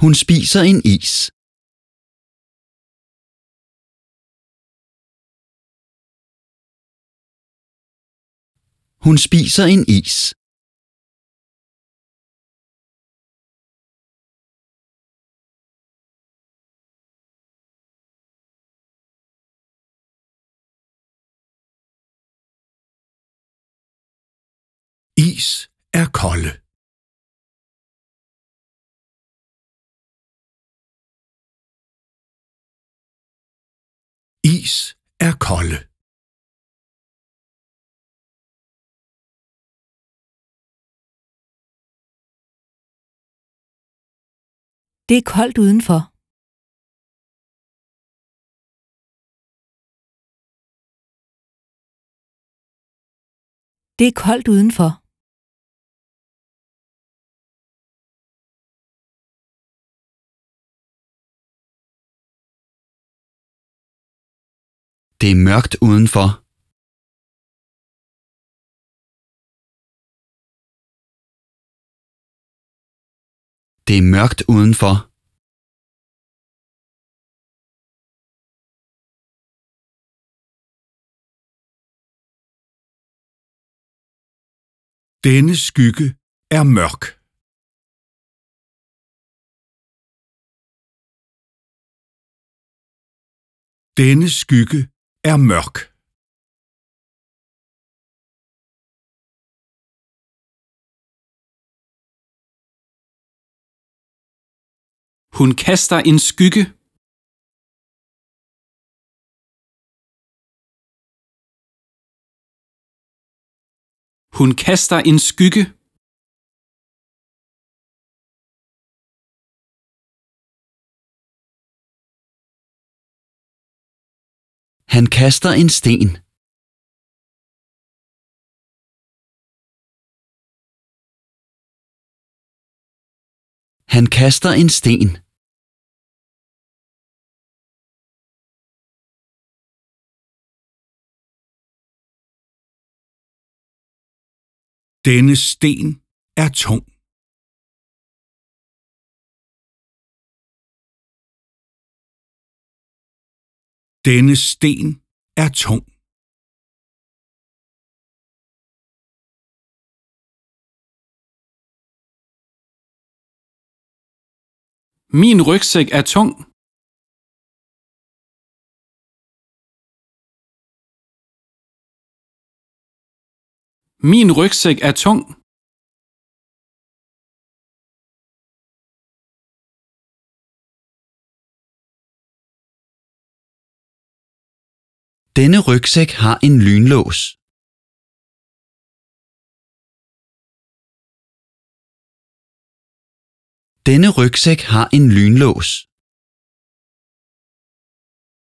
Hun spiser en is. Hun spiser en is. Is er kolde. Is er kolde. Det er koldt udenfor. Det er koldt udenfor. Det er mørkt udenfor. Det er mørkt udenfor. Denne skygge er mørk. Denne skygge er mørk. Hun kaster en skygge. Hun kaster en skygge. Han kaster en sten. Han kaster en sten. Denne sten er tung. Denne sten er tung. Min rygsæk er tung. Min rygsæk er tung. Denne rygsæk har en lynlås. Denne rygsæk har en lynlås.